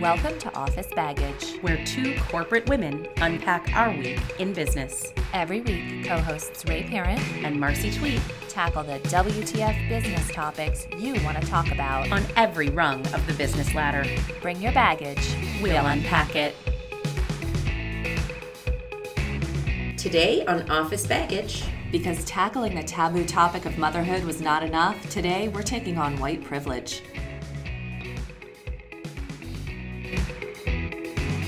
Welcome to Office Baggage. where two corporate women unpack our week in business. Every week, co hosts Ray Parent And Marcy Tweet tackle the WTF business topics you want to talk about. on every rung of the business ladder. Bring your baggage. We'll unpack it. Today on Office Baggage, Because tackling the taboo topic of motherhood was not enough, today we're taking on white privilege.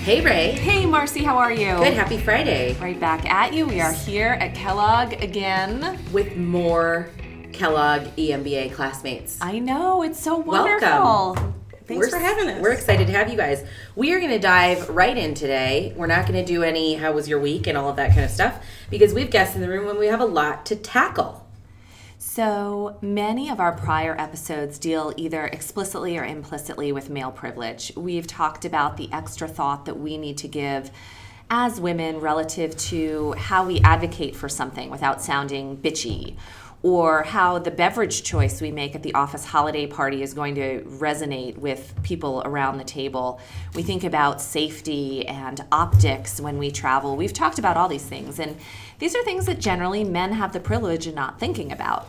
Hey Ray. Hey, Marcy, how are you? Good, happy Friday. Right back at you. We are here at Kellogg again. With more Kellogg EMBA classmates. I know, it's so wonderful. Welcome. Thanks we're, for having us. We're excited to have you guys. We are going to dive right in today. We're not going to do any how was your week and all of that kind of stuff because we've guests in the room and we have a lot to tackle. So many of our prior episodes deal either explicitly or implicitly with male privilege. We've talked about the extra thought that we need to give as women relative to how we advocate for something without sounding bitchy, or how the beverage choice we make at the office holiday party is going to resonate with people around the table. We think about safety and optics when we travel. We've talked about all these things, and these are things that generally men have the privilege of not thinking about.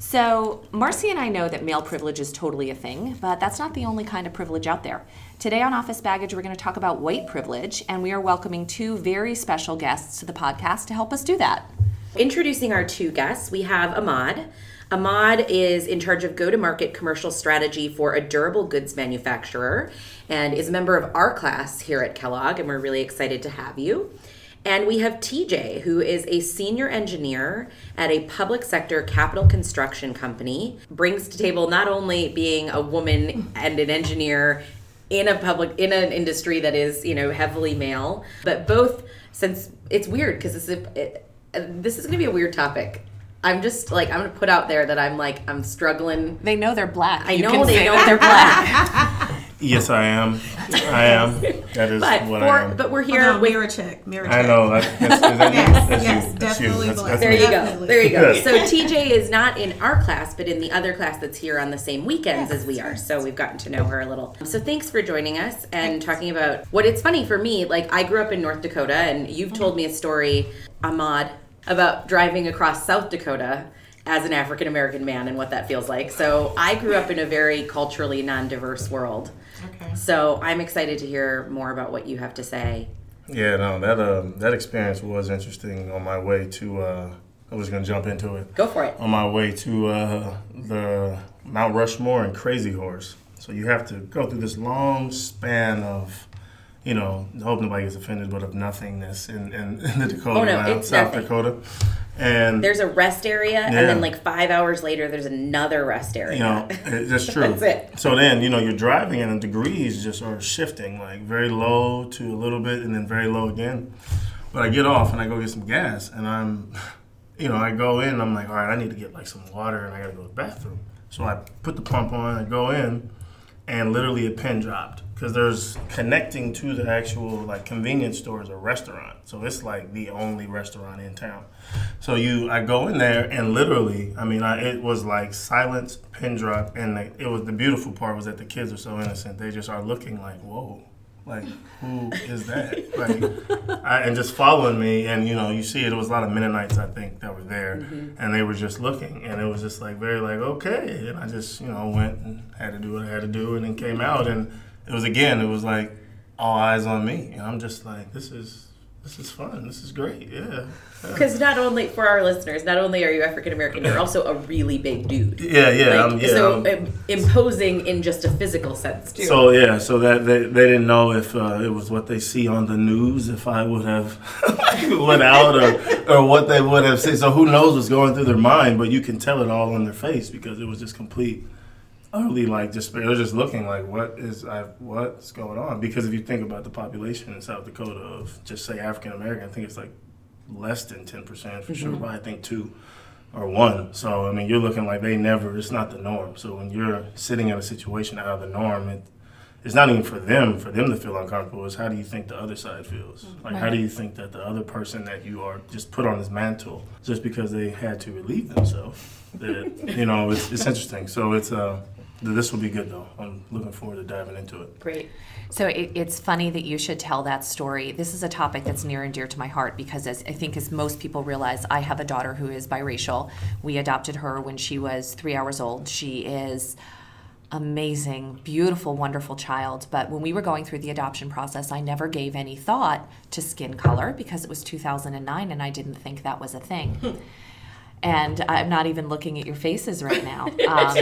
So, Marcy and I know that male privilege is totally a thing, but that's not the only kind of privilege out there. Today on Office Baggage, we're going to talk about white privilege, and we are welcoming two very special guests to the podcast to help us do that. Introducing our two guests, we have Ahmad. Ahmad is in charge of go to market commercial strategy for a durable goods manufacturer and is a member of our class here at Kellogg, and we're really excited to have you. And we have TJ, who is a senior engineer at a public sector capital construction company, brings to table not only being a woman and an engineer in a public in an industry that is you know heavily male, but both since it's weird because this is it, this is going to be a weird topic. I'm just like I'm going to put out there that I'm like I'm struggling. They know they're black. I You know they know that. they're black, Yes, I am. I am. That is but what for I am. but we're oh, Here, here no, with mirror check, I know. That, that's, that? Yes, That's yes, you. That's definitely you. That's, that's There me. you go. Definitely. There you go. Yes. So TJ is not in our class, but in the other class that's here on the same weekends as we are. So we've gotten to know her a little. So thanks for joining us and talking about what it's funny for me. Like I grew up in North Dakota, and you've mm-hmm. told me a story, Ahmad, about driving across South Dakota as an African American man and what that feels like. So I grew up in a very culturally non-diverse world. Okay. So I'm excited to hear more about what you have to say. Yeah, no, that um, that experience was interesting. On my way to, uh, I was gonna jump into it. Go for it. On my way to uh, the Mount Rushmore and Crazy Horse. So you have to go through this long span of, you know, hope nobody gets offended, but of nothingness in, in, in the Dakota, Oh, no, South nothing. Dakota, and There's a rest area, and then like five hours later, there's another rest area. You know, that's true. That's it. So then, you know, you're driving and the degrees just are shifting, like very low to a little bit and then very low again. But I get off and I go get some gas and I'm, you know, I go in and I'm like, all right, I need to get like some water and I gotta go to the bathroom. So I put the pump on, I go in, and literally a pin dropped. Because there's connecting to the actual like convenience store is a restaurant. So it's like the only restaurant in town. So you i go in there and literally i mean I, it was like silence pin drop and it was the beautiful part was that the kids are so innocent. They just are looking like whoa like who is that? Like I, and just following me and you know you see it, it was a lot of mennonites i think that were there mm-hmm. and they were just looking and it was just like very like okay and i just you know went and had to do what i had to do and then came out and it was again it was like all eyes on me and i'm just like this is this is fun this is great yeah Because not only for our listeners, not only are you African American, you're also a really big dude. yeah yeah, Like, I'm, yeah so I'm- um, imposing in just a physical sense too. So yeah, so that they, they didn't know if uh, it was what they see on the news, if I would have went out, or, or what they would have said. So who knows what's going through their mind? But you can tell it all on their face because it was just complete, utterly like despair. They're just looking like, what is I, what's going on? Because if you think about the population in South Dakota of just say African American, I think it's like less than ten percent for sure. But I think two or one. So I mean, you're looking like they never. It's not the norm. So when you're sitting in a situation out of the norm, it, it's not even for them. For them to feel uncomfortable is how do you think the other side feels? Like how do you think that the other person that you are just put on this mantle just because they had to relieve themselves? That you know, it's, it's interesting. So it's uh, this will be good though. I'm looking forward to diving into it. Great. So it, it's funny that you should tell that story. This is a topic that's near and dear to my heart because, as I think, as most people realize, I have a daughter who is biracial. We adopted her when she was three hours old. She is amazing, beautiful, wonderful child. But when we were going through the adoption process, I never gave any thought to skin color because it was 2009 and I didn't think that was a thing. and I'm not even looking at your faces right now. Um,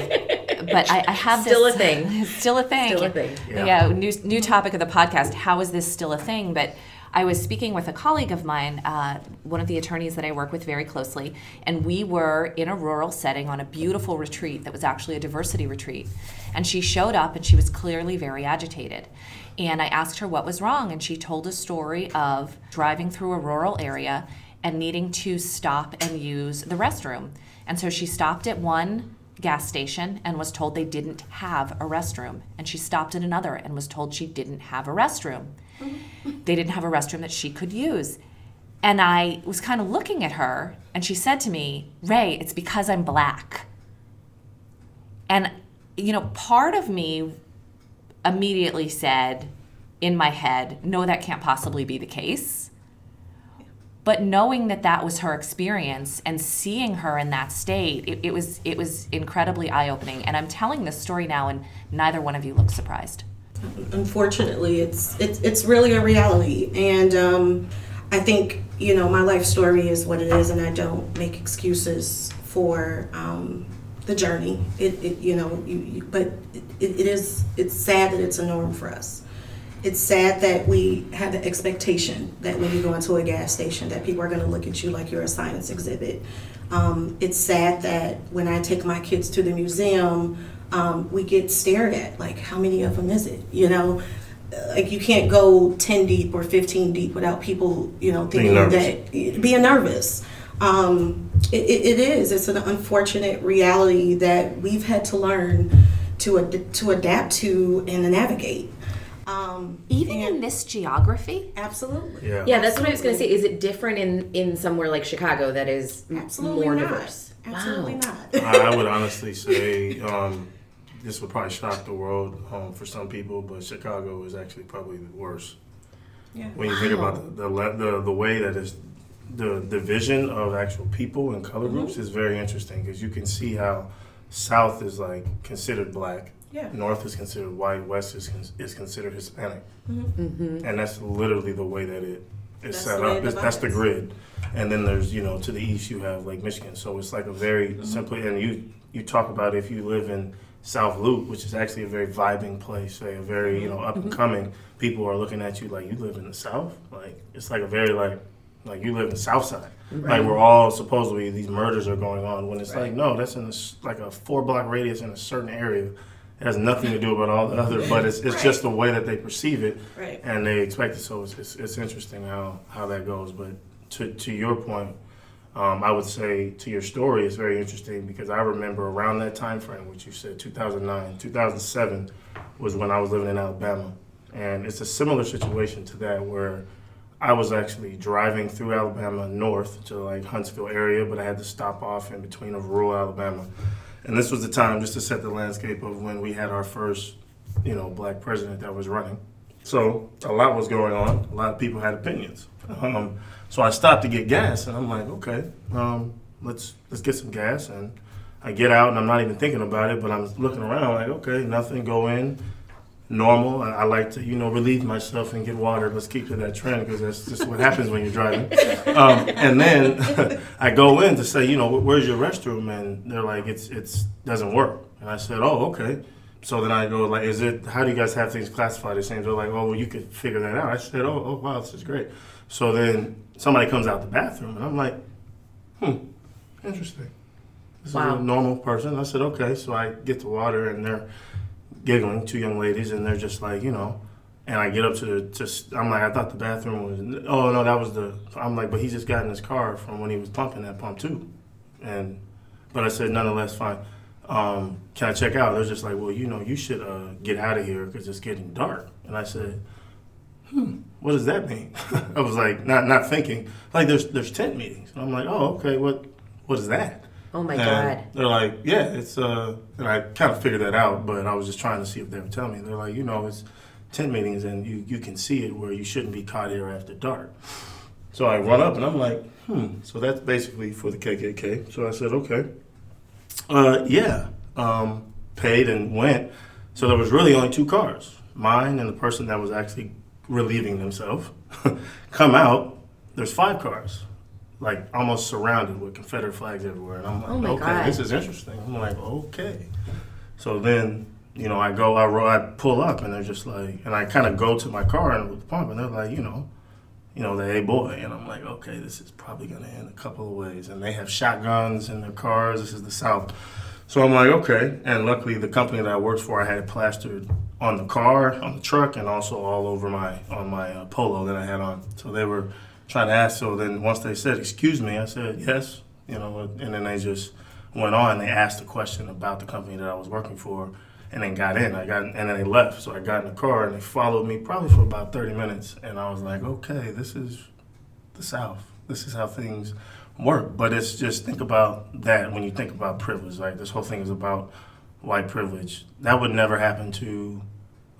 but I, I have Still this, a thing. still a thing. Still a thing. Yeah. Yeah. new new topic of the podcast. How is this still a thing? But I was speaking with a colleague of mine, uh, one of the attorneys that I work with very closely, and we were in a rural setting on a beautiful retreat that was actually a diversity retreat. And she showed up and she was clearly very agitated. And I asked her what was wrong, and she told a story of driving through a rural area and needing to stop and use the restroom. And so she stopped at one gas station and was told they didn't have a restroom. And she stopped at another and was told she didn't have a restroom. they didn't have a restroom that she could use. And I was kind of looking at her, and she said to me, Ray, it's because I'm black. And, you know, part of me immediately said in my head, no, that can't possibly be the case. But knowing that that was her experience and seeing her in that state, it, it was it was incredibly eye opening. And I'm telling this story now, and neither one of you looks surprised. unfortunately it's it's it's really a reality and um, i think you know my life story is what it is and i don't make excuses for um, the journey it, it you know you, you but it, it is it's sad that it's a norm for us it's sad that we have the expectation that when you go into a gas station that people are going to look at you like you're a science exhibit. Um, it's sad that when i take my kids to the museum um, we get stared at like how many of them is it? You know like you can't go 10 deep or 15 deep without people you know thinking that being nervous. Um, it, it, it is it's an unfortunate reality that we've had to learn to ad- to adapt to and to navigate um, Even in this geography, absolutely Yeah. Yeah, that's what I was going to say. Is it different in in somewhere like Chicago that is absolutely more not diverse? absolutely Wow. not I I would honestly say um, this would probably shock the world um, for some people, but Chicago is actually probably the worst. Yeah. When you think about the the, the the way that is the division of actual people and color groups is very interesting because you can see how South is like considered black, Yeah. North is considered white, West is con- is considered Hispanic, Mm-hmm. and that's literally the way that it is That's set up. it That's the grid, and then there's you know to the east you have like Michigan, so it's like a very Mm-hmm. simply and you you talk about if you live in South Loop, which is actually a very vibing place, say a very you know up and coming. People are looking at you like you live in the South, like it's like a very like like you live in the South Side. Like we're all supposedly these murders are going on when it's like no, that's in a, s- like a four block radius in a certain area. It has nothing to do about all the other, but it's, it's just the way that they perceive it, Right. and they expect it. So it's, it's, it's interesting how, how that goes. But to, to your point, um, I would say to your story, it's very interesting because I remember around that time frame, which you said 2009, 2007 was when I was living in Alabama, and it's a similar situation to that where I was actually driving through Alabama north to like Huntsville area, but I had to stop off in between of rural Alabama. And this was the time just to set the landscape of when we had our first, you know, black president that was running. So a lot was going on. A lot of people had opinions. Um, so I stopped to get gas, and I'm like, okay, um, let's let's get some gas. And I get out, and I'm not even thinking about it, but I'm looking around like, okay, nothing. Go in, normal. I, I like to, you know, relieve myself and get water. Let's keep to that trend because that's just what happens when you're driving. Um, and then I go in to say, you know, where's your restroom? And they're like, it's it's doesn't work. And I said, oh, okay. So then I go like, is it? How do you guys have things classified the same? They're like, oh, well, you could figure that out. I said, oh, oh, wow, this is great. So then somebody comes out the bathroom, and I'm like, hmm, interesting. This Wow. is a normal person. I said, okay. So I get the water, and they're giggling, two young ladies, and they're just like, you know. And I get up to the, to, I'm like, I thought the bathroom was, oh no, that was the, I'm like, but he just got in his car from when he was pumping that pump too. And, but I said, nonetheless, fine. Um, can I check out? They're just like, well, you know, you should uh, get out of here because it's getting dark. And I said, hmm, what does that mean? I was like, not not thinking. Like, there's there's tent meetings. And I'm like, oh, okay, what what is that? Oh my And God. They're like, yeah, it's uh, and I kind of figured that out, but I was just trying to see if they would tell me. They're like, you know, it's tent meetings, and you you can see it where you shouldn't be caught here after dark. So I run up and I'm like, hmm. So that's basically for the KKK. So I said, okay. Uh, yeah. Um, paid and went. So there was really only two cars, mine and the person that was actually relieving themselves. Come out. There's five cars, like almost surrounded with Confederate flags everywhere. And I'm like, Oh okay, God. this is interesting. I'm like, okay. So then, you know, I go, I, ro- I pull up, and they're just like, and I kind of go to my car and with the pump, and they're like, you know, you know, the hey boy, and I'm like, okay, this is probably gonna end a couple of ways. And they have shotguns in their cars. This is the South, so I'm like, okay. And luckily, the company that I worked for, I had it plastered on the car, on the truck, and also all over my on my uh, polo that I had on. So they were trying to ask. So then once they said, excuse me, I said yes, you know, and then they just went on. and They asked a question about the company that I was working for, and then got in. I got and then they left. So I got in the car and they followed me probably for about 30 minutes, and I was like, okay, this is the South. This is how things work. But it's just think about that when you think about privilege. Like this whole thing is about white privilege. That would never happen to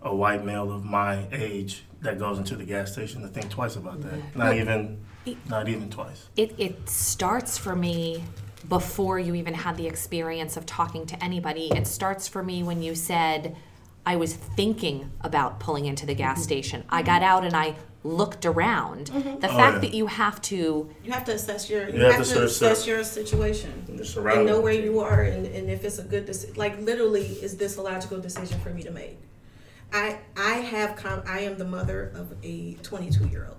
a white male of my age that goes into the gas station to think twice about that. Not even, not even twice. it, it starts for me before you even had the experience of talking to anybody. It starts for me when you said, I was thinking about pulling into the gas mm-hmm. station. I got out and I looked around. Mm-hmm. The oh, fact yeah. that you have to, You have to assess your. You, You have have, to to assess- assess your situation You're and know where you are, and, and if it's a good decision. Like literally, is this a logical decision for me to make? I I have com- I am the mother of a 22 year old,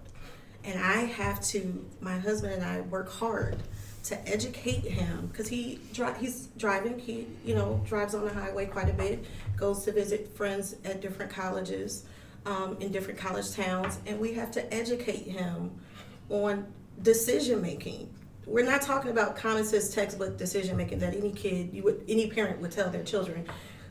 and I have to. My husband and I work hard to educate him because he dri- he's driving. He you know drives on the highway quite a bit. Goes to visit friends at different colleges, um, in different college towns, and we have to educate him on decision making. We're not talking about common sense textbook decision making that any kid, you would, any parent would tell their children.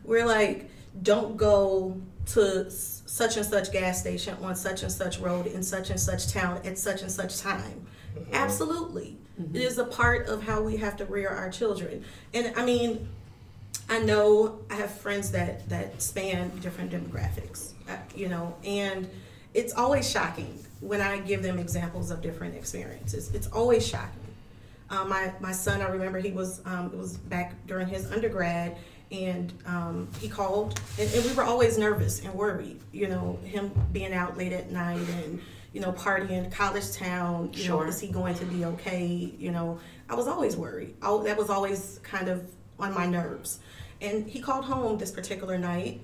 We're like, don't go to such and such gas station on such and such road in such and such town at such and such time. Absolutely, It is a part of how we have to rear our children. And I mean, I know I have friends that that span different demographics, uh, you know, and it's always shocking when I give them examples of different experiences. It's always shocking. Um, my my son, I remember he was um, it was back during his undergrad, and um, he called, and, and we were always nervous and worried. You know, him being out late at night and you know partying, college town. You know, Sure. is he going to be okay? You know, I was always worried. I, that was always kind of on my nerves. And he called home this particular night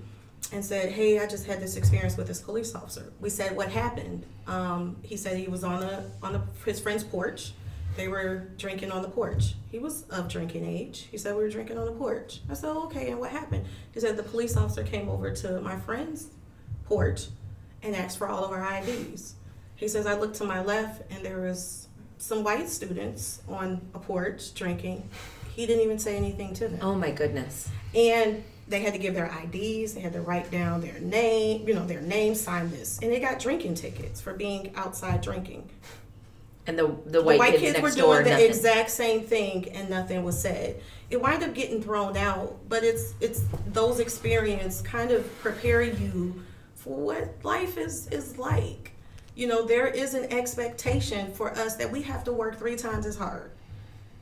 and said, "Hey, I just had this experience with this police officer." We said, "What happened?" Um, he said he was on a on a, his friend's porch. They were drinking on the porch. He was of drinking age. He said we were drinking on the porch. I said, "Okay, and what happened?" He said the police officer came over to my friend's porch and asked for all of our IDs. He says I looked to my left and there was some white students on a porch drinking. He didn't even say anything to them Oh my goodness. and they had to give their IDs. They had to write down their name, you know, their name, sign this, and they got drinking tickets for being outside drinking. And the the The white, white kids, kids were doing the nothing. exact same thing, and nothing was said. It wound up getting thrown out, but it's it's those experiences kind of prepare you for what life is is like. You know, there is an expectation for us that we have to work three times as hard.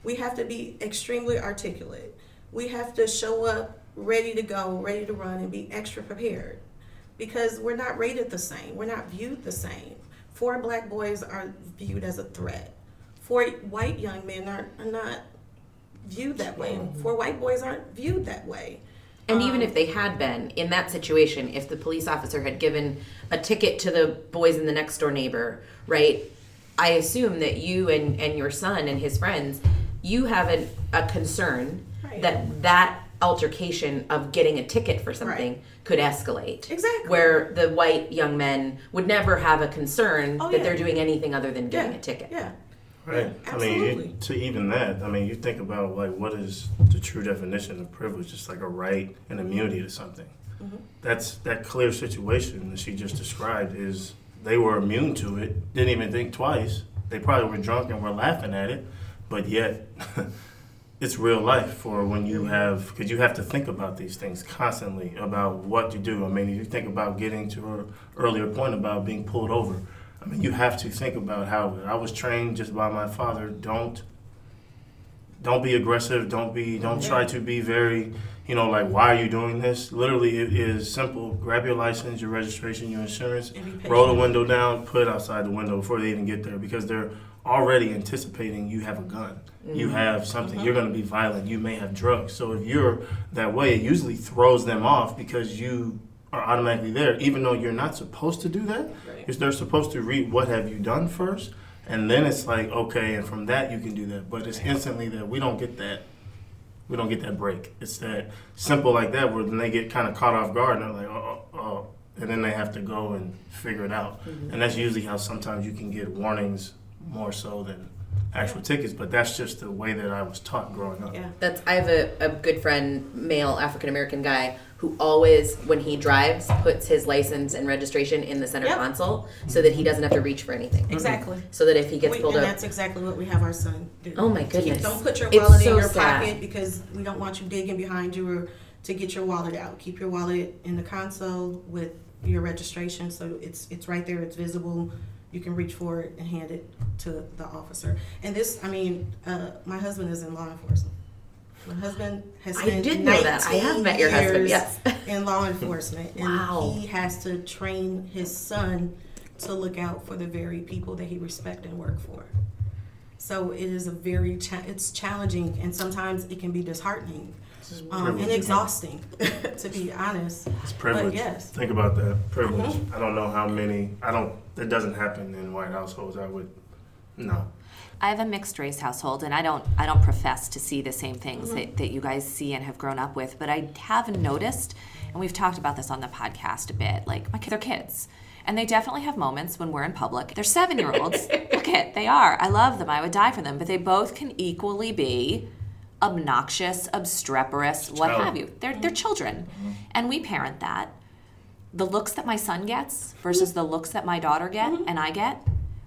We have to be extremely articulate. We have to show up ready to go, ready to run, and be extra prepared because we're not rated the same. We're not viewed the same. Four black boys are viewed as a threat. Four white young men are, are not viewed that way. Mm-hmm. Four white boys aren't viewed that way. And even um, if they had been in that situation, if the police officer had given a ticket to the boys in the next door neighbor, right? I assume that you and, and your son and his friends, you have an, a concern Right. that that altercation of getting a ticket for something Right. could escalate. Exactly. Where the white young men would never have a concern Oh, that yeah. they're doing anything other than getting yeah, a ticket. Yeah. Right. I mean, you, to even that, I mean, you think about like what is the true definition of privilege? It's like a right and immunity to something. Mm-hmm. That's that clear situation that she just described. Is they were immune to it, didn't even think twice. They probably were drunk and were laughing at it, but yet it's real life for when you have because you have to think about these things constantly about what you do. I mean, if you think about getting to her earlier point about being pulled over. I mean, you have to think about how I was trained just by my father. Don't don't be aggressive. Don't be. Don't try to be very. You know, like why are you doing this? Literally, it is simple. Grab your license, your registration, your insurance. Roll the window down. Put it outside the window before they even get there because they're already anticipating you have a gun. You mm-hmm. have something. You're mm-hmm. going to be violent. You may have drugs. So if you're that way, it usually throws them off because you are automatically there, even though you're not supposed to do that. Because they're supposed to read what have you done first, and then it's like okay, and from that you can do that. But it's instantly that we don't get that. We don't get that break. It's that simple like that where then they get kind of caught off guard and they're like, oh, oh, oh, and then they have to go and figure it out. Mm-hmm. And that's usually how sometimes you can get warnings more oh. so than actual tickets. But that's just the way that I was taught growing up. Yeah. That's I have a, a good friend, male African American guy, who always, when he drives, puts his license and registration in the center Yep. console so that he doesn't have to reach for anything. Mm-hmm. Exactly. So that if he gets We- pulled and up, that's exactly what we have our son do. oh my goodness, Don't put your It's wallet so in your sad. pocket because we don't want you digging behind you or to get your wallet out. Keep your wallet in the console with your registration so it's it's right there, it's visible. You can reach for it and hand it to the officer. And this, I mean, uh, my husband is in law enforcement. My husband has I did know that. I have met your husband, yes. in law enforcement, and Wow. he has to train his son to look out for the very people that he respect and work for. So it is a very cha- it's challenging, and sometimes it can be disheartening um, and exhausting, to be honest. It's privilege. But yes. Think about that privilege. I don't know how many. I don't. That doesn't happen in white households. I would. No. I have a mixed race household, and I don't I don't profess to see the same things mm-hmm. that, that you guys see and have grown up with, but I have noticed, and we've talked about this on the podcast a bit. Like my kids are kids, and they definitely have moments when we're in public. They're seven year olds. Look it, they are. I love them. I would die for them, but they both can equally be obnoxious, obstreperous, what Child. have you. They're they're mm-hmm. children, mm-hmm. and we parent that. The looks that my son gets versus the looks that my daughter get mm-hmm. and I get,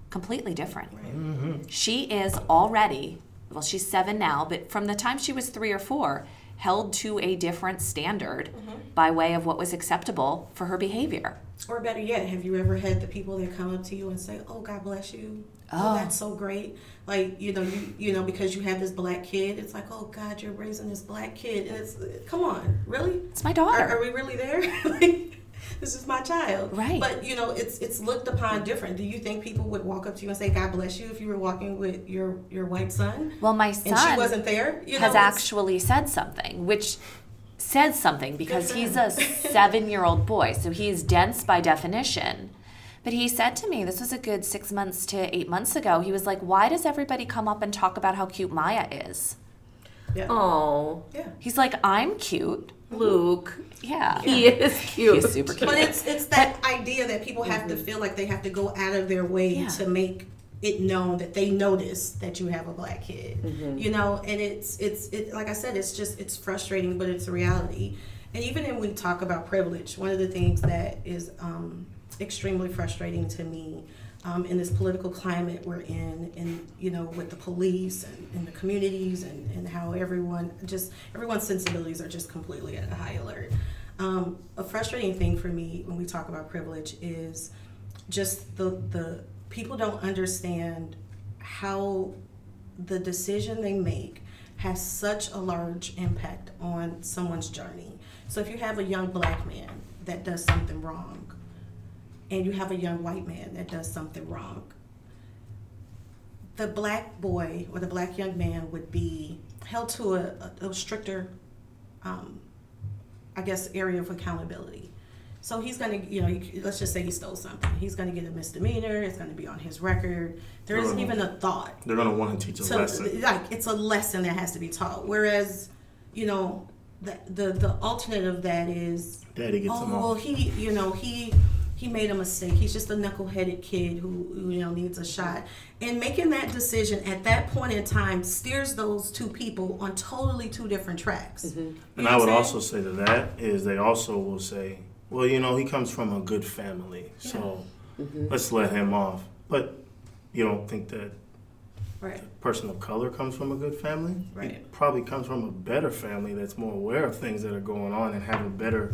completely different. Mm-hmm. She is already, well, she's seven now, but from the time she was three or four, held to a different standard mm-hmm. by way of what was acceptable for her behavior. Or better yet, have you ever had the people that come up to you and say, "Oh, God bless you. Oh, Oh. that's so great." Like you know, you you know, because you have this black kid, it's like, "Oh God, you're raising this black kid," and it's, come on, really? It's my daughter. Are, are we really there? like, this is my child, Right. But you know, it's it's looked upon different. Do you think people would walk up to you and say, "God bless you," if you were walking with your your white son well, my son and she wasn't there? You know, has actually said something, which says something because he's a seven year old boy, so he's dense by definition. But he said to me, this was a good six months to eight months ago, he was like, Why does everybody come up and talk about how cute Maya is? Yeah. oh, yeah. He's like, I'm cute. Mm-hmm. Luke, Yeah. he is cute. He's super cute. But it's it's that idea that people have to mm-hmm. feel like they have to go out of their way Yeah. to make it known that they notice that you have a black kid. Mm-hmm. You know, and it's it's it like I said, it's just it's frustrating, but it's a reality. And even when we talk about privilege, one of the things that is um, extremely frustrating to me um, in this political climate we're in, and you know, with the police and, and the communities, and, and how everyone just everyone's sensibilities are just completely at a high alert. Um, a frustrating thing for me when we talk about privilege is just the the people don't understand how the decision they make has such a large impact on someone's journey. So if you have a young black man that does something wrong, and you have a young white man that does something wrong, the black boy or the black young man would be held to a, a, a stricter, um, I guess, area of accountability. So he's gonna, you know, let's just say he stole something. He's gonna get a misdemeanor. It's gonna be on his record. There isn't even a thought They're gonna want to teach a so lesson. like it's a lesson that has to be taught. Whereas, you know, the the, the alternate of that is Daddy gets oh them well he you know he he made a mistake. He's just a knuckleheaded kid who, who you know needs a shot. And making that decision at that point in time steers those two people on totally two different tracks. Mm-hmm. You know And I would saying? also say to that is they also will say, well, you know, he comes from a good family, so mm-hmm. let's let him off. But you don't think that Right. person of color comes from a good family, Right. he probably comes from a better family that's more aware of things that are going on and have a better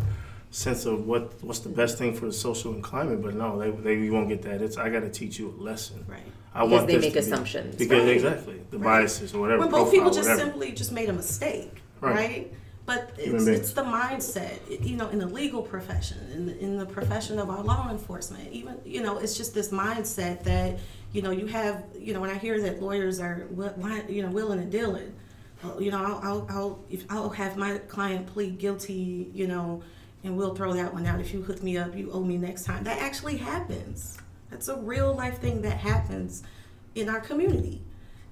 sense of what what's the best thing for the social and climate. But no, they they you won't get that. It's I got to teach you a lesson. Right. I Because want they make to be- assumptions. because Right. exactly the Right. biases or whatever. when both profile, people just whatever. simply just made a mistake, Right. right? But it's, it's the mindset, It- you know, in the legal profession, in the, in the profession of our law enforcement, even, you know, it's just this mindset that, you know, you have, you know, when I hear that lawyers are, wi- wi- you know, willing and dealing, well, you know, I'll, I'll, I'll, if I'll have my client plead guilty, you know, and we'll throw that one out. If you hook me up, you owe me next time. That actually happens. That's a real life thing that happens in our community.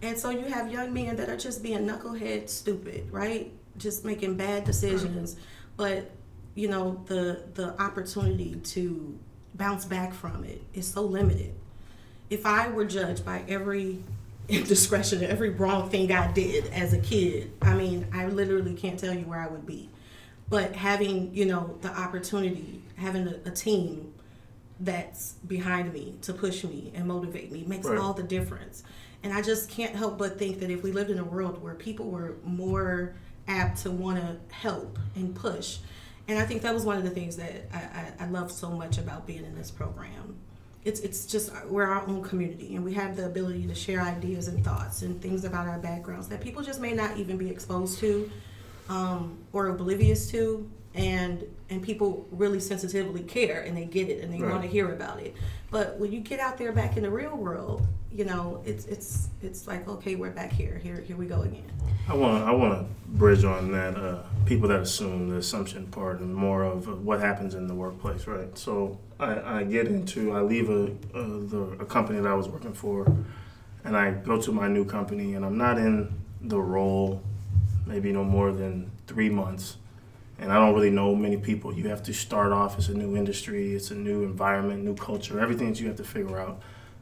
And so you have young men that are just being knucklehead stupid, right? Just making bad decisions. But, you know, the the opportunity to bounce back from it is so limited. If I were judged by every indiscretion, every wrong thing I did as a kid, I mean, I literally can't tell you where I would be. But having, you know, the opportunity, having a, a team that's behind me to push me and motivate me makes Right. all the difference. And I just can't help but think that if we lived in a world where people were more apt to want to help and push, and I think that was one of the things that I, I, I love so much about being in this program. It's it's just uh, we're our own community, and we have the ability to share ideas and thoughts and things about our backgrounds that people just may not even be exposed to um, or oblivious to, and and people really sensitively care and they get it and they Right. want to hear about it. But when you get out there back in the real world, you know, it's it's it's like okay, we're back here. Here here we go again. I want I want to bridge on that. Uh, people that assume the assumption part and more of uh, what happens in the workplace, right? So I, I get into I leave a, a the a company that I was working for, and I go to my new company, and I'm not in the role, maybe no more than three months, and I don't really know many people. You have to start off. It's a new industry. It's a new environment, new culture. Everything that you have to figure out.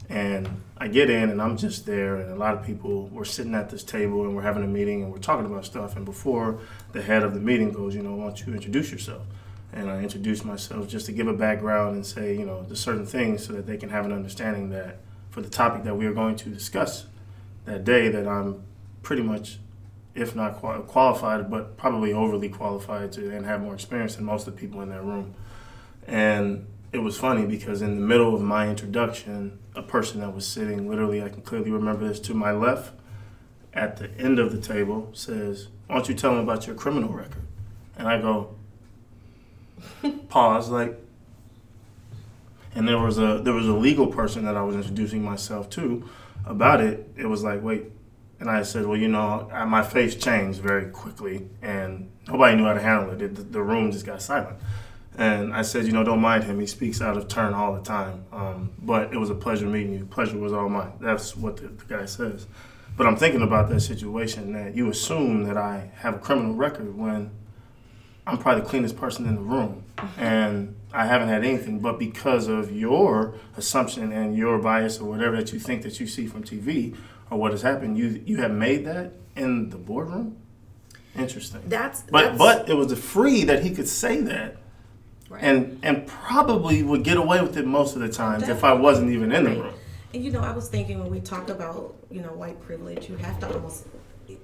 And I get in and I'm just there, and a lot of people were sitting at this table and we're having a meeting and we're talking about stuff. And before the head of the meeting goes, you know, why don't you introduce yourself? And I introduce myself just to give a background and say, you know, the certain things so that they can have an understanding that for the topic that we are going to discuss that day, that I'm pretty much, if not qual- qualified, but probably overly qualified to and have more experience than most of the people in that room. And it was funny because in the middle of my introduction, a person that was sitting literally, I can clearly remember this to my left, at the end of the table says, Why don't you tell them about your criminal record? And I go, pause, like, and there was a there was a legal person that I was introducing myself to about it. It was like, wait, and I said, well, you know, I- my face changed very quickly, and nobody knew how to handle it. It- the, the room just got silent. And I said, you know, don't mind him. He speaks out of turn all the time. Um, but it was a pleasure meeting you. Pleasure was all mine. That's what the, the guy says. But I'm thinking about that situation that you assume that I have a criminal record when I'm probably the cleanest person in the room. And I haven't had anything. But because of your assumption and your bias or whatever that you think that you see from TV or what has happened, you you have made that in the boardroom? Interesting. That's But that's, but it was a free that he could say that, Right. and and probably would get away with it most of the times if I wasn't even in the room. And you know, I was thinking when we talk about you know white privilege, you have to almost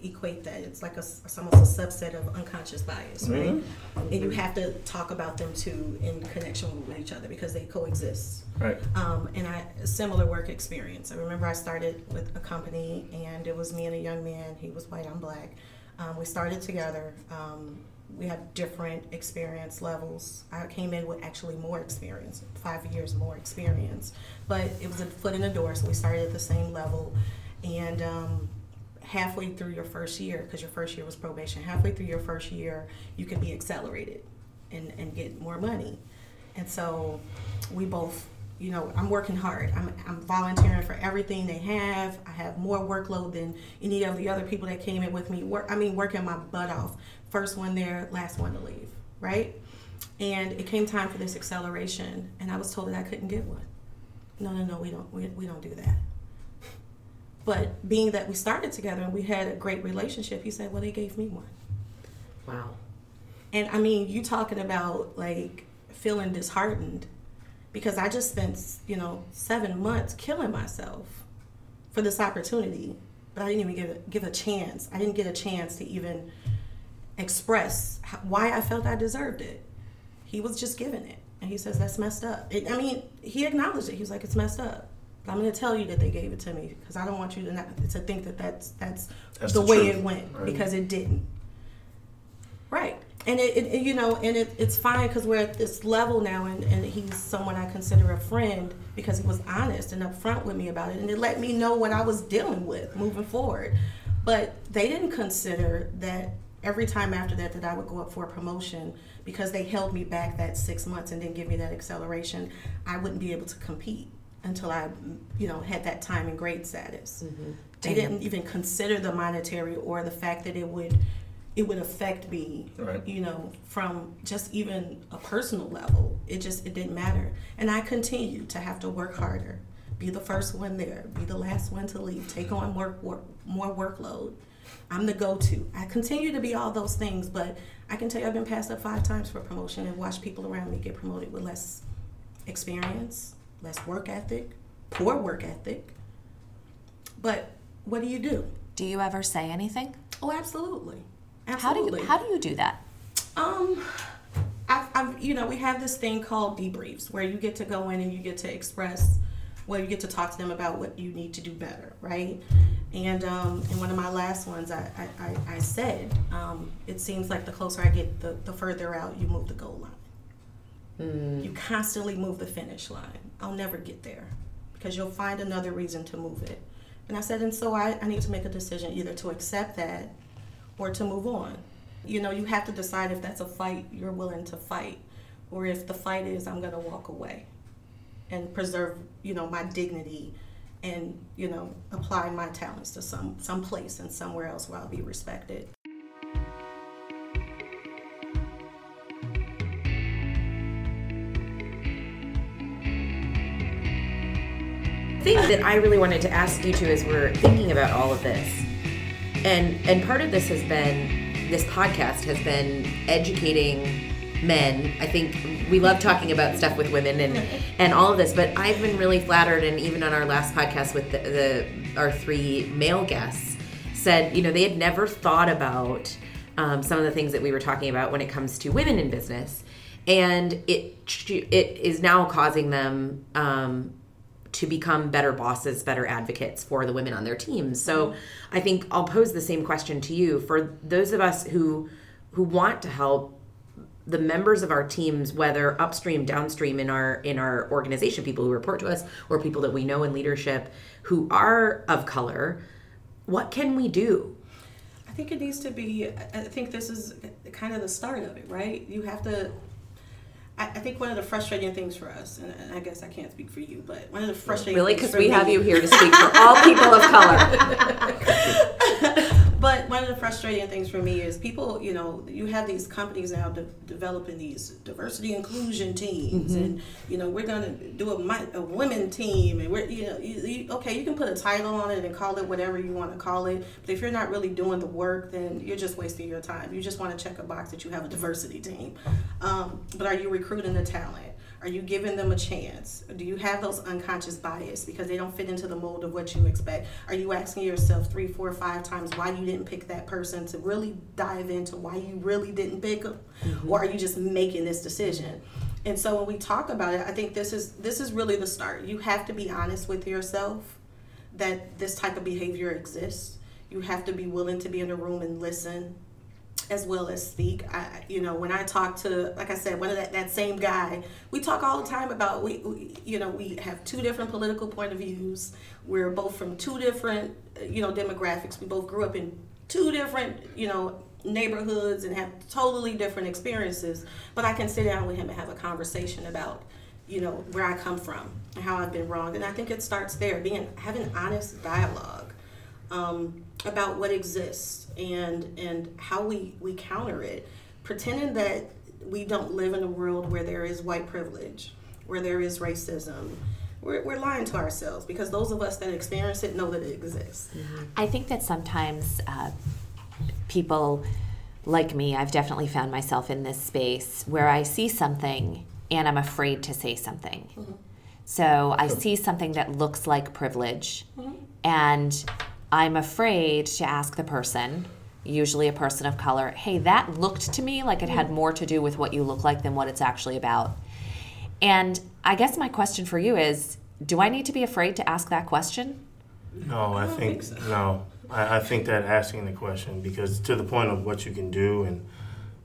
equate that. It's like a, it's almost a subset of unconscious bias, right? And you have to talk about them too in connection with each other because they coexist. Right. Um, and I similar work experience. I remember I started with a company, and it was me and a young man. He was white, I'm black. Um, we started together. Um, we have different experience levels. I came in with actually more experience, five years more experience, but it was a foot in the door. So we started at the same level, and um, halfway through your first year, because your first year was probation, halfway through your first year, you can be accelerated and, and get more money. And so we both, you know, I'm working hard. I'm, I'm volunteering for everything they have. I have more workload than any of the other people that came in with me. Work, I mean, working my butt off. First one there, last one to leave, right? And it came time for this acceleration, and I was told that I couldn't get one. No, no, no, we don't, we, we don't do that. But being that we started together and we had a great relationship, he said, well, they gave me one. wow. And I mean, you talking about like feeling disheartened because I just spent, you know, seven months killing myself for this opportunity. but I didn't even give a, give a chance. I didn't get a chance to even express how, why I felt I deserved it. He was just giving it, and he says that's messed up. It, I mean, he acknowledged it. He was like, it's messed up. I'm going to tell you that they gave it to me because I don't want you to not, to think that that's that's, That's the, the way truth, it went right. because it didn't. Right. And it, it, you know, and it, it's fine because we're at this level now, and, and he's someone I consider a friend because he was honest and upfront with me about it, and it let me know what I was dealing with moving forward. But they didn't consider that every time after that that I would go up for a promotion because they held me back that six months and didn't give me that acceleration, I wouldn't be able to compete until I, you know, had that time and grade status. Mm-hmm. They didn't even consider the monetary or the fact that it would it would affect me Right. you know from just even a personal level. It just it didn't matter. And i continued to have to work harder. Be the first one there. Be the last one to leave. Take on work, work more workload. I'm the go-to. I continue to be all those things but i can tell you i've been passed up five times for promotion and watched people around me get promoted with less experience less work ethic poor work ethic but what do you do Do you ever say anything? oh absolutely How do absolutely you how do you do that? um, I've, I've, you know, we have this thing called debriefs where you get to go in and you get to express, well, you get to talk to them about what you need to do better, right? And um, in one of my last ones, I, I, I, I said, um, it seems like the closer I get, the, the further out you move the goal line. Mm. You constantly move the finish line. I'll never get there because you'll find another reason to move it. And I said, and so I, I need to make a decision either to accept that or to move on. You know, you have to decide if that's a fight you're willing to fight or if the fight is I'm going to walk away and preserve, you know, my dignity and, you know, apply my talents to some some place and somewhere else where I'll be respected. Thing that I really wanted to ask you to as we're thinking about all of this, and and part of this has been this podcast has been educating men. I think we love talking about stuff with women and and all of this, but I've been really flattered, and even on our last podcast with the, the our three male guests said, you know, they had never thought about um, some of the things that we were talking about when it comes to women in business, and it it is now causing them. Um, to become better bosses, better advocates for the women on their teams. So mm-hmm. I think I'll pose the same question to you for those of us who who want to help the members of our teams whether upstream downstream in our in our organization people who report to us or people that we know in leadership who are of color what can we do I think it needs to be. I I think this is kind of the start of it, right? You have to. I I think one of the frustrating things for us, and I guess I can't speak for you, but one of the frustrating Really? Because we me- have you here to speak for all people of color. But one of the frustrating things for me is people, you know, you have these companies now de- developing these diversity inclusion teams, and you know, we're gonna do a, a women team, and we're, you know, you, you, okay, you can put a title on it and call it whatever you want to call it, but if you're not really doing the work, then you're just wasting your time. You just want to check a box that you have a diversity team, um, but are you recruiting the talent? Are you giving them a chance? Do you have those unconscious bias because they don't fit into the mold of what you expect? Are you asking yourself three, four, five times why you didn't pick that person to really dive into why you really didn't pick them, mm-hmm. or are you just making this decision? And so when we talk about it, I think this is this is really the start. You have to be honest with yourself that this type of behavior exists. You have to be willing to be in the room and listen as well as speak. I, you know, when I talk to, like I said, one of that, that same guy, we talk all the time about we, we, you know, we have two different political point of views. We're both from two different, you know, demographics. We both grew up in two different, you know, neighborhoods and have totally different experiences. But I can sit down with him and have a conversation about, you know, where I come from and how I've been wronged. And I think it starts there, being having honest dialogue um, about what exists and and how we we counter it. Pretending that we don't live in a world where there is white privilege where there is racism. We're, we're lying to ourselves because those of us that experience it know that it exists. Mm-hmm. I think that sometimes uh, people like me, I've definitely found myself in this space where I see something and I'm afraid to say something. Mm-hmm. So I see something that looks like privilege mm-hmm. and I'm afraid to ask the person, usually a person of color, hey, that looked to me like it had more to do with what you look like than what it's actually about. And I guess my question for you is do I need to be afraid to ask that question? No, I, think, no. I, I think that asking the question because to the point of what you can do and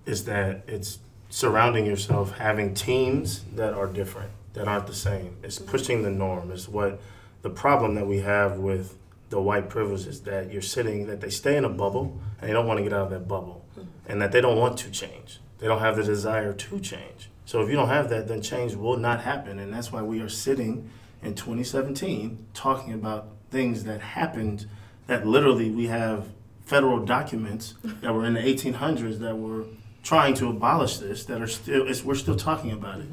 is that it's surrounding yourself having teams that are different that aren't the same. It's pushing the norm. It's what the problem that we have with the white privilege is that you're sitting that they stay in a bubble and they don't want to get out of that bubble and that they don't want to change. They don't have the desire to change. So if you don't have that, then change will not happen. And that's why we are sitting in 2017 talking about things that happened that literally we have federal documents that were in the 1800s that were trying to abolish this that are still we're still talking about it.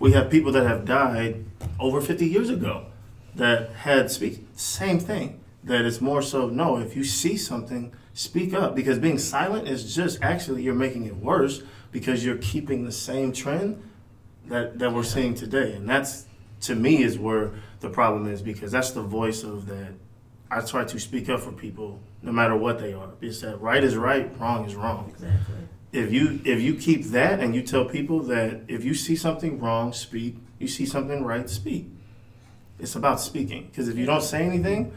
We have people that have died over 50 years ago that had speak same thing. That it's more so no. If you see something, speak up because being silent is just actually you're making it worse because you're keeping the same trend that that we're seeing today, and that's to me is where the problem is because that's the voice of that. I try to speak up for people no matter what they are. It's that right is right, wrong is wrong Exactly. if you if you keep that and you tell people that if you see something wrong, speak. You see something right, speak. It's about speaking because if you don't say anything,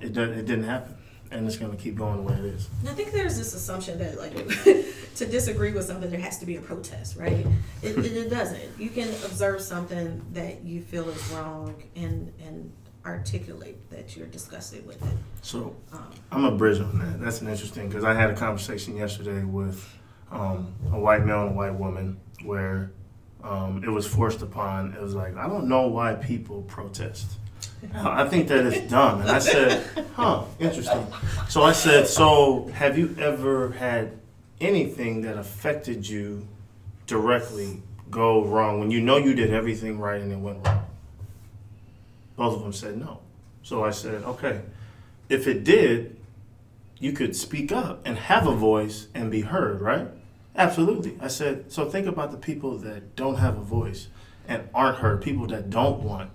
it do, it didn't happen, and it's going to keep going the way it is. I think there's this assumption that like to disagree with something there has to be a protest, right? It, it, it doesn't. You can observe something that you feel is wrong and and articulate that you're disgusted with it. So Um, I'm a bridge on that. That's an interesting because I had a conversation yesterday with um, a white male and a white woman where um, it was forced upon. It was like I don't know why people protest. I think that it's dumb. And I said, huh, interesting. So I said, so have you ever had anything that affected you directly go wrong when you know you did everything right and it went wrong? Both of them said no. So I said, okay, if it did, you could speak up and have a voice and be heard, right? Absolutely. I said, so think about the people that don't have a voice and aren't heard, people that don't want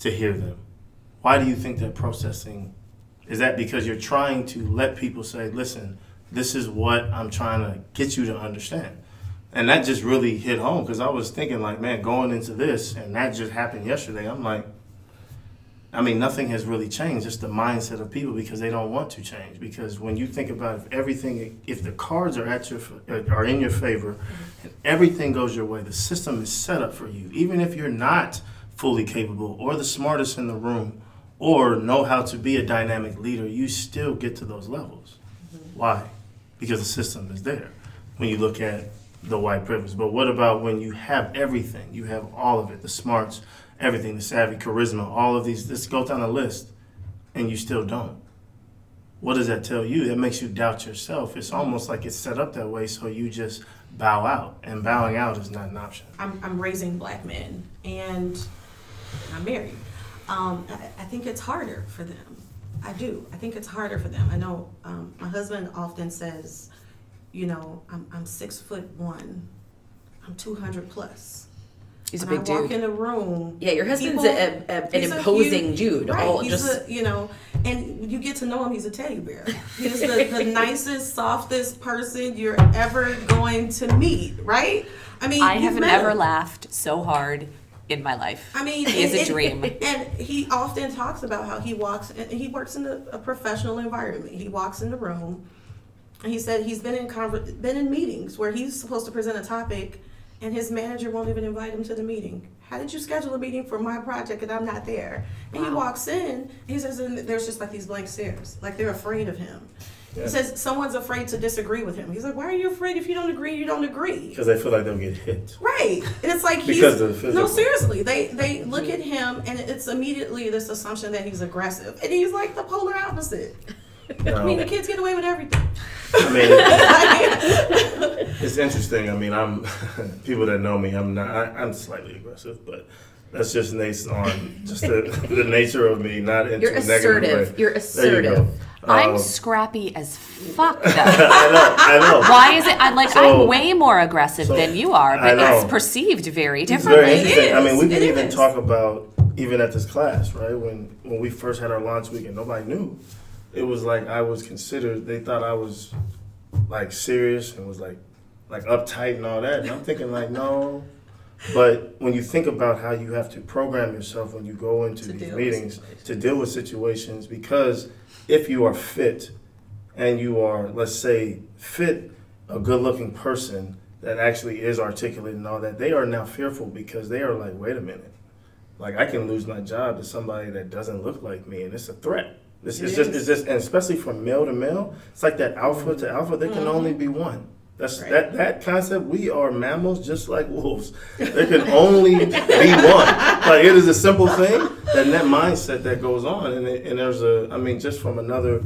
to hear them. Why do you think that processing is that because you're trying to let people say, listen, this is what I'm trying to get you to understand. And that just really hit home because I was thinking like, man, going into this and that just happened yesterday. I'm like, I mean, nothing has really changed. It's the mindset of people because they don't want to change. Because when you think about if everything, if the cards are at your uh, are in your favor, and everything goes your way, the system is set up for you. Even if you're not fully capable or the smartest in the room, or know how to be a dynamic leader, you still get to those levels. Mm-hmm. Why? Because the system is there. When you look at the white privilege, but what about when you have everything? You have all of it, the smarts, everything, the savvy, charisma, all of these. Let's go down the list, and you still don't. What does that tell you? That makes you doubt yourself. It's almost like it's set up that way, so you just bow out, and bowing out is not an option. I'm, I'm raising black men and I'm married. Um, I, I think it's harder for them. I do. I think it's harder for them. I know um, my husband often says, you know, I'm, I'm six foot one, I'm 200 plus. He's a When big I walk dude. in a room. Yeah, your husband's people- a, a, an he's a imposing huge- dude. Right, All he's just a, you know, and you get to know him. He's a teddy bear. He's the, the nicest, softest person you're ever going to meet. Right? I mean, I you've haven't ever laughed so hard in my life. I mean, and- a dream. And he often talks about how he walks. And he works in a, a professional environment. He walks in the room, and he said he's been in conver- been in meetings where he's supposed to present a topic, and his manager won't even invite him to the meeting. How did you schedule a meeting for my project and I'm not there? And he walks in, he says, and there's just like these blank stares, like they're afraid of him. Yeah. He says someone's afraid to disagree with him. He's like, why are you afraid? If you don't agree, you don't agree. Because they feel like they'll get hit. Right, and it's like he's Because of the physical. no seriously. They they look at him and it's immediately this assumption that he's aggressive, and he's like the polar opposite. I mean, the kids get away with everything. I mean, it's interesting. I mean, I'm people that know me. I'm not. I, I'm slightly aggressive, but that's just based on just the, the nature of me, not into you're a negative assertive. way. You're There you go. I'm Um, scrappy as fuck though. I know. I know. Why is it? I'm like So- I'm way more aggressive so- than you are, but it's perceived very differently. It's very interesting. I mean, we can even is. talk about even at this class, right? When when we first had our launch weekend, nobody knew it was like I was considered. They thought I was like serious and was like like uptight and all that. And I'm thinking like no. But when you think about how you have to program yourself when you go into To these meetings to deal with situations, because if you are fit and you are, let's say, fit, a good looking person that actually is articulate and all that, they are now fearful because they are like, wait a minute. Like I can lose my job to somebody that doesn't look like me, and it's a threat. It's It just, is. it's just, and especially from male to male, it's like that alpha to mm-hmm. alpha. There can only mm-hmm. be one. That's Right. that that concept. We are mammals, just like wolves. There can only be one. Like it is a simple thing, and that mindset that goes on, and it, and there's a. I mean, just from another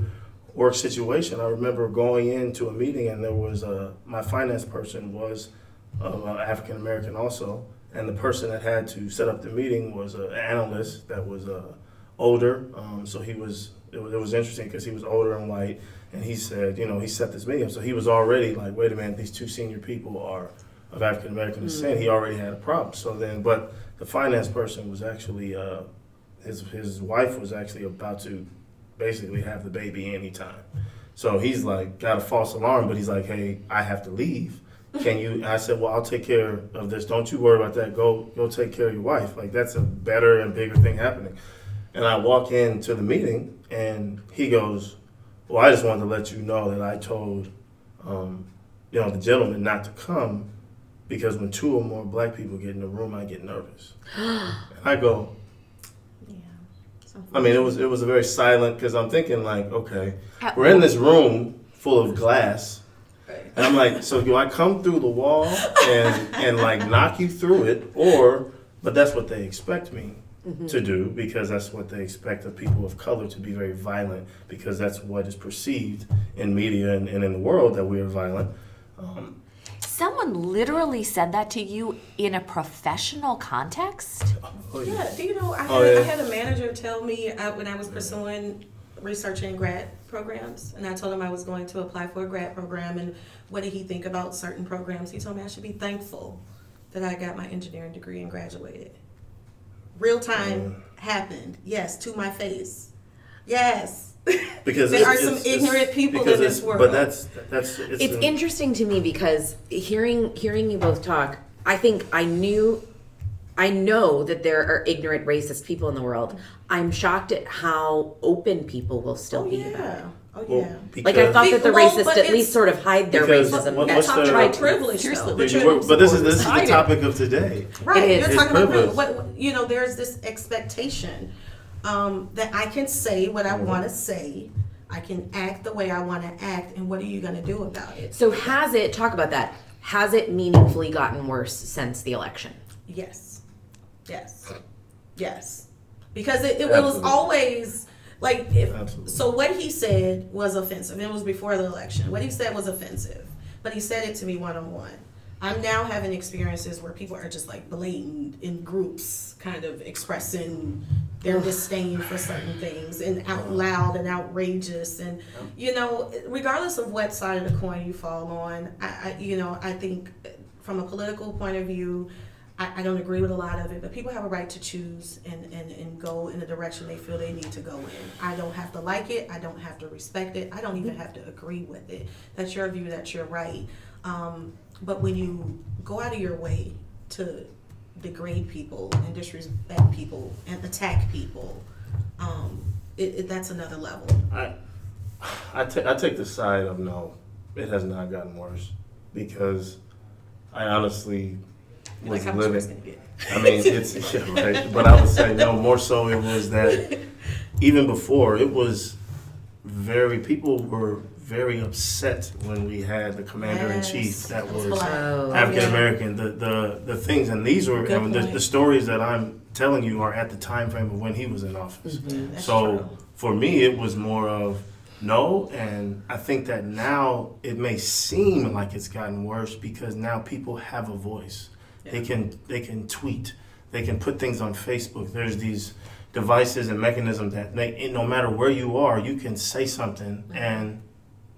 work situation, I remember going into a meeting, and there was a my finance person was uh, African American also, and the person that had to set up the meeting was an analyst that was uh, older. Um, so he was it, was. it was interesting because he was older and white, and he said, you know, he set this meeting up. So he was already like, wait a minute, these two senior people are of African American descent. He already had a problem. So then, but the finance person was actually uh, his his wife was actually about to basically have the baby anytime. So he's like got a false alarm, but he's like, hey, I have to leave. Can you? I said, well, I'll take care of this. Don't you worry about that. Go, go take care of your wife. Like that's a better and bigger thing happening. And I walk into the meeting, and he goes, well, I just wanted to let you know that I told, um, you know, the gentleman not to come because when two or more black people get in the room, I get nervous. and I go, Yeah. I mean, it was it was a very silent because I'm thinking like, okay, How- we're in this room full of glass, and I'm like, so do I come through the wall and and like knock you through it, or but that's what they expect me to do because that's what they expect of people of color to be very violent because that's what is perceived in media and, and in the world that we are violent. Um, Someone literally said that to you in a professional context? oh, Yeah, do you know, I had, Oh, yeah. I had a manager tell me uh, when I was pursuing researching grad programs, and I told him I was going to apply for a grad program, and what did he think about certain programs? He told me I should be thankful that I got my engineering degree and graduated. Real time happened, yes, to my face. Yes. because There it's- are some it's- it's- ignorant people in this world. But that's that's it's, It's an- interesting to me because hearing hearing you both talk, I think I knew I know that there are ignorant racist people in the world. I'm shocked at how open people will still oh be about it. Yeah, oh well, yeah. Like I thought that the Well, racists but at it's- least sort of hide their Because racism. what- and what's Talk the- about try- privilege, Seriously, though. but You were- but this is this is the topic of today. Right, It is. you're It's talking about privilege. privilege. What, you know, there's this expectation um, that I can say what I Mm-hmm. want to say. I can act the way I want to act, and what are you going to do about it? So has it talk about that? Has it meaningfully gotten worse since the election? Yes, yes, yes. Because it, it was Absolutely. always like if Absolutely. so. What he said was offensive. It was before the election. What he said was offensive, but he said it to me one on one. I'm now having experiences where people are just like blatant in groups, kind of expressing their disdain for certain things and out loud and outrageous. And, you know, regardless of what side of the coin you fall on, I, I you know, I think from a political point of view, I, I don't agree with a lot of it, but people have a right to choose and, and, and go in the direction they feel they need to go in. I don't have to like it. I don't have to respect it. I don't even have to agree with it. That's your view. That's your right. Um, but when you go out of your way to degrade people and disrespect people and attack people, um, it, it, that's another level. I, I, ta- I take the side of no, it has not gotten worse because I honestly was Like how much worse living. can it I mean, it's yeah, right. But I would say no. More so, it was that even before it was very people were very upset when we had the commander in chief Yes, that that was was black. Oh. African yeah. American. The, the the things and these were I mean, the, the stories that I'm telling you are at the time frame of when he was in office. Mm-hmm. That's So true. for me, it was more of no, and I think that now it may seem like it's gotten worse because now people have a voice. They can they can tweet, they can put things on Facebook. There's these devices and mechanisms that they, no matter where you are, you can say something and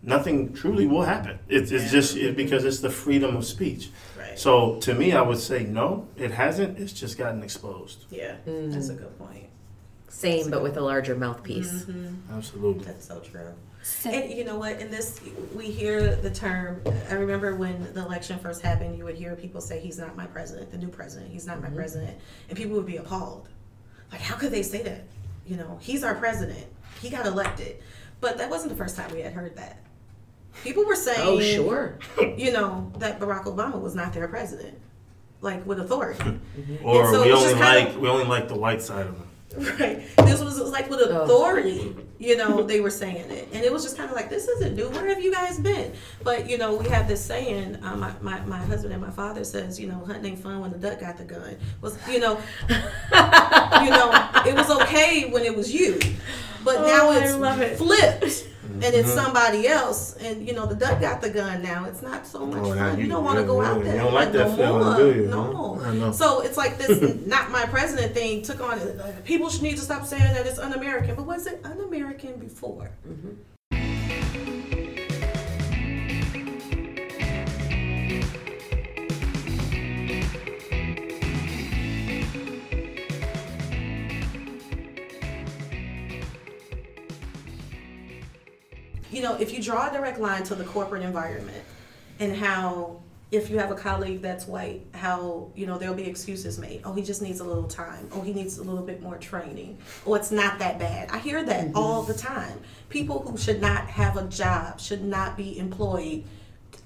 nothing truly will happen. It's, it's just it, because it's the freedom of speech. Right. So to me, I would say no, it hasn't. It's just gotten exposed. Yeah, that's a good point. Same, but with a larger mouthpiece. Mm-hmm. Absolutely. That's so true. And you know what? In this, we hear the term. I remember when the election first happened, you would hear people say, "He's not my president." The new president, he's not my mm-hmm. president, and people would be appalled. Like, how could they say that? You know, he's our president. He got elected, but that wasn't the first time we had heard that. People were saying, Oh, sure. you know, that Barack Obama was not their president, like with authority. Or so we it's only just kind like of- we only like the white side of him. Right. This was like with authority, you know, they were saying it. And it was just kind of like, this isn't new. Where have you guys been? But, you know, we have this saying, uh, my, my, my husband and my father says, you know, hunting ain't fun when the duck got the gun. Was, you know, you know, it was okay when it was you. But now Oh, I it's it. flipped. And it's mm-hmm. somebody else, and you know the duck got the gun now. It's not so much Oh, fun. You, you- don't want to go out there. you don't like that no feeling, more. do you, No. huh? So it's like this not my president thing took on it. Like, People should need to stop saying that it's un-American. But was it un-American before? Mm-hmm. You know, if you draw a direct line to the corporate environment and how if you have a colleague that's white, how you know there'll be excuses made. Oh, he just needs a little time. Oh, he needs a little bit more training. Oh, it's not that bad. I hear that mm-hmm. all the time. People who should not have a job, should not be employed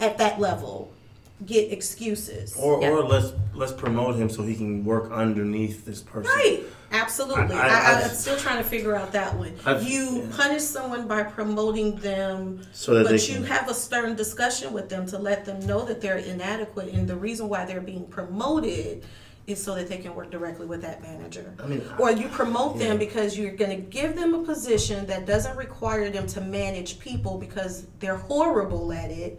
at that level, get excuses. Or Yeah. or let's let's promote him so he can work underneath this person. Right. Absolutely. I- I, I- I, I've- am still trying to figure out that one. I've- you yeah. punish someone by promoting them, So that but you can- have a stern discussion with them to let them know that they're inadequate, and the reason why they're being promoted is so that they can work directly with that manager. I mean, or you promote yeah. them because you're going to give them a position that doesn't require them to manage people because they're horrible at it,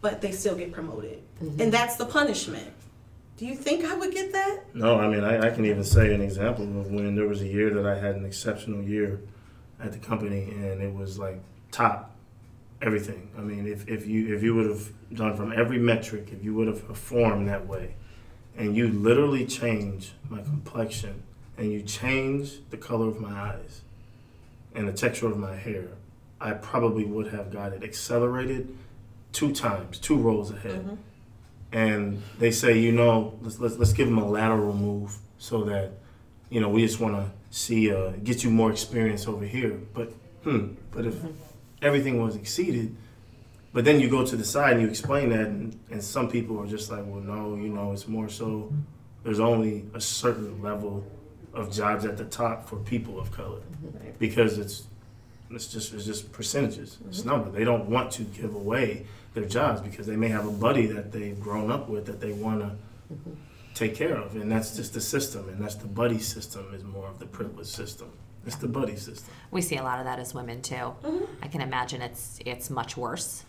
but they still get promoted, Mm-hmm. and that's the punishment. Do you think I would get that? No, I mean I, I can even say an example of when there was a year that I had an exceptional year at the company and it was like top everything. I mean if, if you if you would have done from every metric, if you would have performed that way and you literally change my complexion and you change the color of my eyes and the texture of my hair, I probably would have got it accelerated two times, two rows ahead mm-hmm. and they say, you know, let's let's, let's give them a lateral move so that, you know, we just want to see uh, get you more experience over here. But hmm, but if mm-hmm. everything was exceeded, but then you go to the side and you explain that, and, and some people are just like, well, no, you know, it's more so. Mm-hmm. There's only a certain level of jobs at the top for people of color because it's it's just it's just percentages. It's number. They don't want to give away their jobs because they may have a buddy that they've grown up with that they want to mm-hmm. take care of, and that's just the system. And that's the buddy system is more of the privilege system. It's the buddy system. We see a lot of that as women too. Mm-hmm. I can imagine it's it's much worse.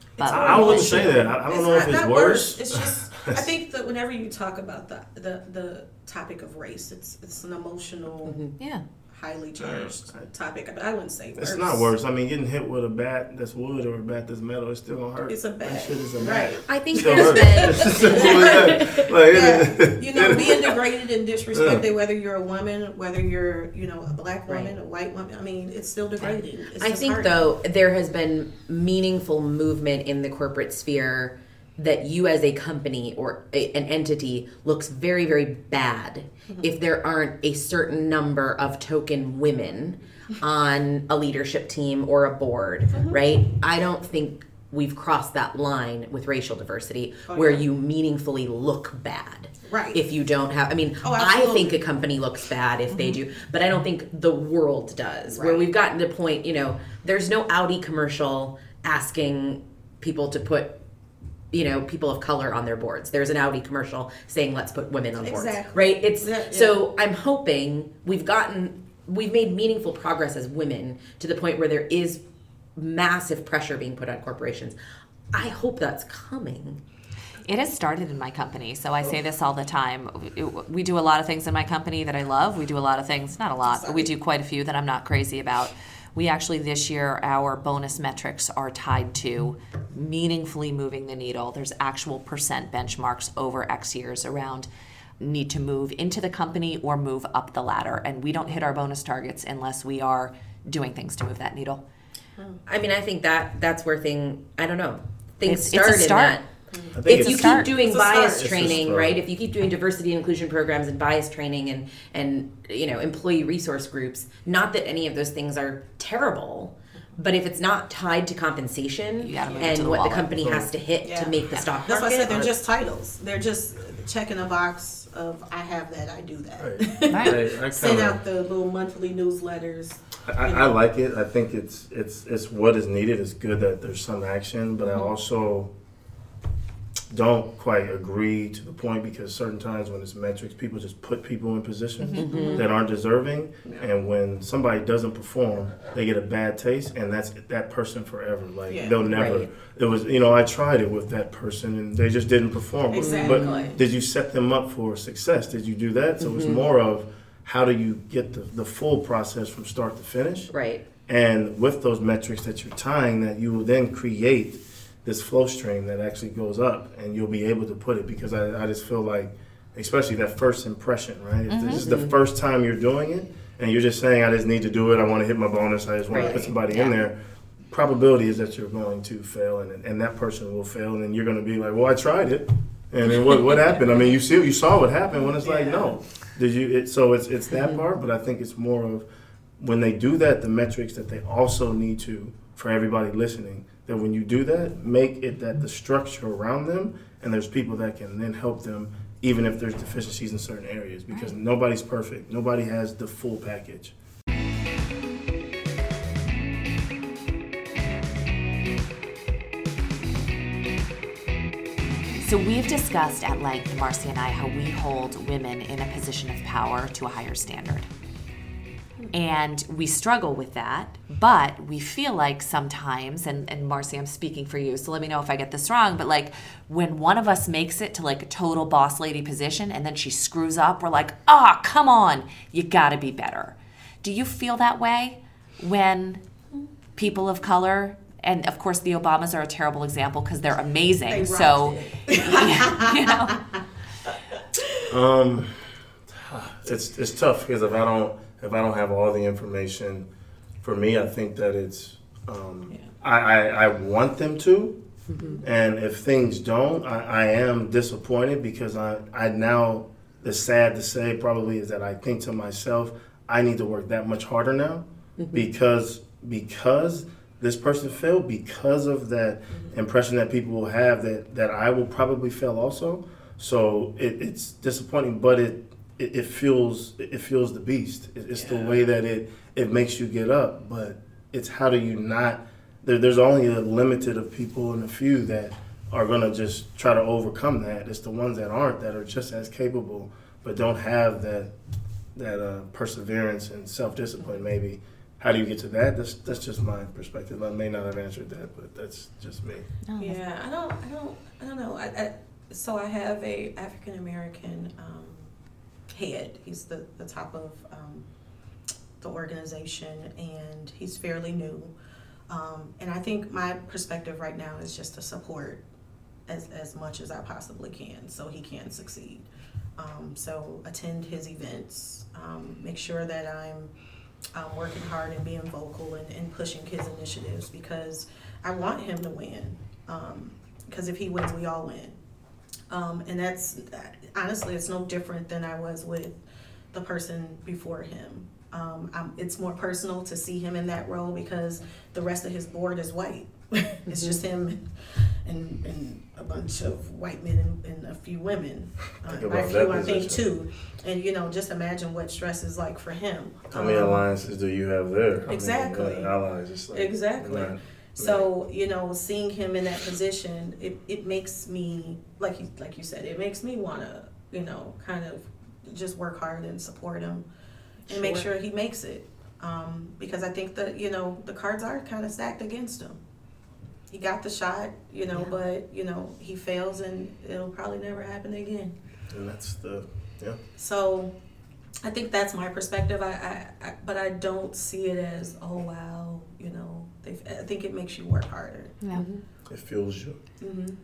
It's But I, I wouldn't say that. I, I don't know if not- it's not worse. It's just I think that whenever you talk about the the, the topic of race, it's it's an emotional, mm-hmm. yeah, highly charged topic. But I wouldn't say worse. It's not worse. I mean, getting hit with a bat that's wood or a bat that's metal, it's still gonna hurt. It's a That bat. shit is a Right. bat. I think Still there's hurts. been It's as simple as that. Like, Yeah, it- you know, being degraded and disrespected, whether you're a woman, whether you're, you know, a black woman, Right. a white woman. I mean, it's still degrading. It's I think hurting. though there has been meaningful movement in the corporate sphere that you as a company or a, an entity looks very very bad mm-hmm. if there aren't a certain number of token women on a leadership team or a board, mm-hmm. right? I don't think we've crossed that line with racial diversity oh, where you meaningfully look bad. Right. If you don't have I mean, Oh, I think a company looks bad if they mm-hmm. do, but I don't think the world does. Where we've gotten to the point, you know, there's no Audi commercial asking people to put, you know, people of color on their boards. There's an Audi commercial saying let's put women on boards, Exactly. right? It's Yeah, yeah. so I'm hoping we've gotten we've made meaningful progress as women to the point where there is massive pressure being put on corporations. I hope that's coming. it has started in my company. So I say oh. this all the time. We do a lot of things in my company that I love. We do a lot of things, not a lot, but we do quite a few that I'm not crazy about. We actually this year our bonus metrics are tied to meaningfully moving the needle. There's actual percent benchmarks over X years around need to move into the company or move up the ladder. And we don't hit our bonus targets unless we are doing things to move that needle. I mean, I think that that's where thing. I don't know. Things It's- it's a start in that. I think If you start. keep doing It's bias training, right? If you keep doing diversity and inclusion programs and bias training and and you know employee resource groups, not that any of those things are terrible, but if it's not tied to compensation You gotta move it and to the what the wallet. company has to hit Yeah. to make the stock That's why I market, said they're just titles. They're just checking a box of I have that, I do that. Right. Right. I, I Send out the little monthly newsletters. I, you I like it. I think it's it's it's what is needed. It's good that there's some action, but I mm-hmm. also don't quite agree to the point because certain times when it's metrics, people just put people in positions mm-hmm. Mm-hmm. that aren't deserving, and when somebody doesn't perform, they get a bad taste, and that's that person forever. Like Yeah. they'll never. Right. It was you know I tried it with that person and they just didn't perform. Exactly. But did you set them up for success? Did you do that? So it's mm-hmm. more of how do you get the, the full process from start to finish? right. And with those metrics that you're tying, that you will then create this flow stream that actually goes up, and you'll be able to put it. Because I, I just feel like, especially that first impression, right? If this is the mm-hmm. first time you're doing it, and you're just saying, "I just need to do it. I want to hit my bonus. I just want Right. to put somebody in there." Probability is that you're going to fail, and, and that person will fail, and then you're going to be like, "Well, I tried it." And then what, what happened? I mean, you see, you saw what happened when it's like, no, did you? It, so it's it's that mm-hmm. part, but I think it's more of when they do that, the metrics that they also need to for everybody listening. That when you do that, make it that the structure around them, and there's people that can then help them, even if there's deficiencies in certain areas, because nobody's perfect. Nobody has the full package. So we've discussed at length, Marcy and I, how we hold women in a position of power to a higher standard. And we struggle with that, but we feel like sometimes, and, and Marcy, I'm speaking for you, so let me know if I get this wrong, but like when one of us makes it to like a total boss lady position and then she screws up, we're like, ah, come on, you gotta be better. Do you feel that way when people of color, and of course the Obamas are a terrible example because they're amazing, They so, you know, Um, it's it's tough because if I don't if I don't have all the information, for me, I think that it's um, I, I I want them to, mm-hmm. and if things don't, I, I am disappointed because I I now the sad to say probably is that I think to myself I need to work that much harder now mm-hmm. because because this person failed because of that mm-hmm. impression that people will have that that I will probably fail also. So it, it's disappointing, but it, it it fuels it fuels the beast. It, it's the way that it it makes you get up. But it's how do you not? There, there's only a limited of people and a few that are gonna just try to overcome that. It's the ones that aren't that are just as capable, but don't have that that uh, perseverance and self discipline. Maybe. How do you get to that? That's that's just my perspective. I may not have answered that, but that's just me. Yeah, I don't, I don't, I don't know. I, I, so I have a African American um, head. He's the, the top of um, the organization, and he's fairly new. Um, and I think my perspective right now is just to support as as much as I possibly can, so he can succeed. Um, so attend his events, um, make sure that I'm um, working hard and being vocal and, and pushing his initiatives because I want him to win. Because if he wins, we all win. Um, and that's honestly, it's no different than I was with the person before him. Um, I'm, it's more personal to see him in that role because the rest of his board is white. it's just him and, and a bunch of white men and, and a few women. Uh, Think by about few, that I think position. two. And you know, just imagine what stress is like for him. How many Um, alliances do you have there? How Exactly. uh, allies. It's like, Exactly. not- So you know, seeing him in that position, it, it makes me like you like you said, it makes me want to you know kind of just work hard and support him and make Sure. sure he makes it. Um, because I think that you know the cards are kind of stacked against him. He got the shot, you know, but you know he fails and it'll probably never happen again. and that's the yeah. So I think that's my perspective. I, I, I but I don't see it as oh wow, you know. They, I think it makes you work harder. yeah. It fuels you. Mm-hmm.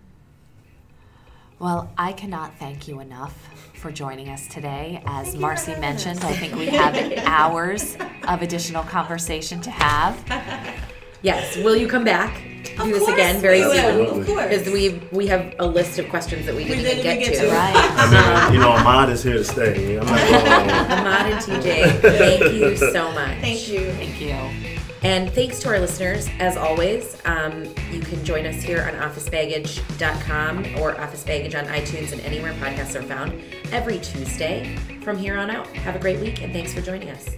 Well, I cannot thank you enough for joining us today. As Marcy mentioned, I think we have hours of additional conversation to have. Yes. Will you come back? Do this again very we soon. of. Because we we have a list of questions that we didn't even didn't get, get to. to. Right. I mean, you know, Ahmad is here to stay. I'm not going Ahmad and TJ, thank you so much. Thank you. Thank you. And thanks to our listeners, as always. Um, you can join us here on OfficeBaggage.com or Office Baggage on iTunes and anywhere podcasts are found every Tuesday from here on out. Have a great week and thanks for joining us.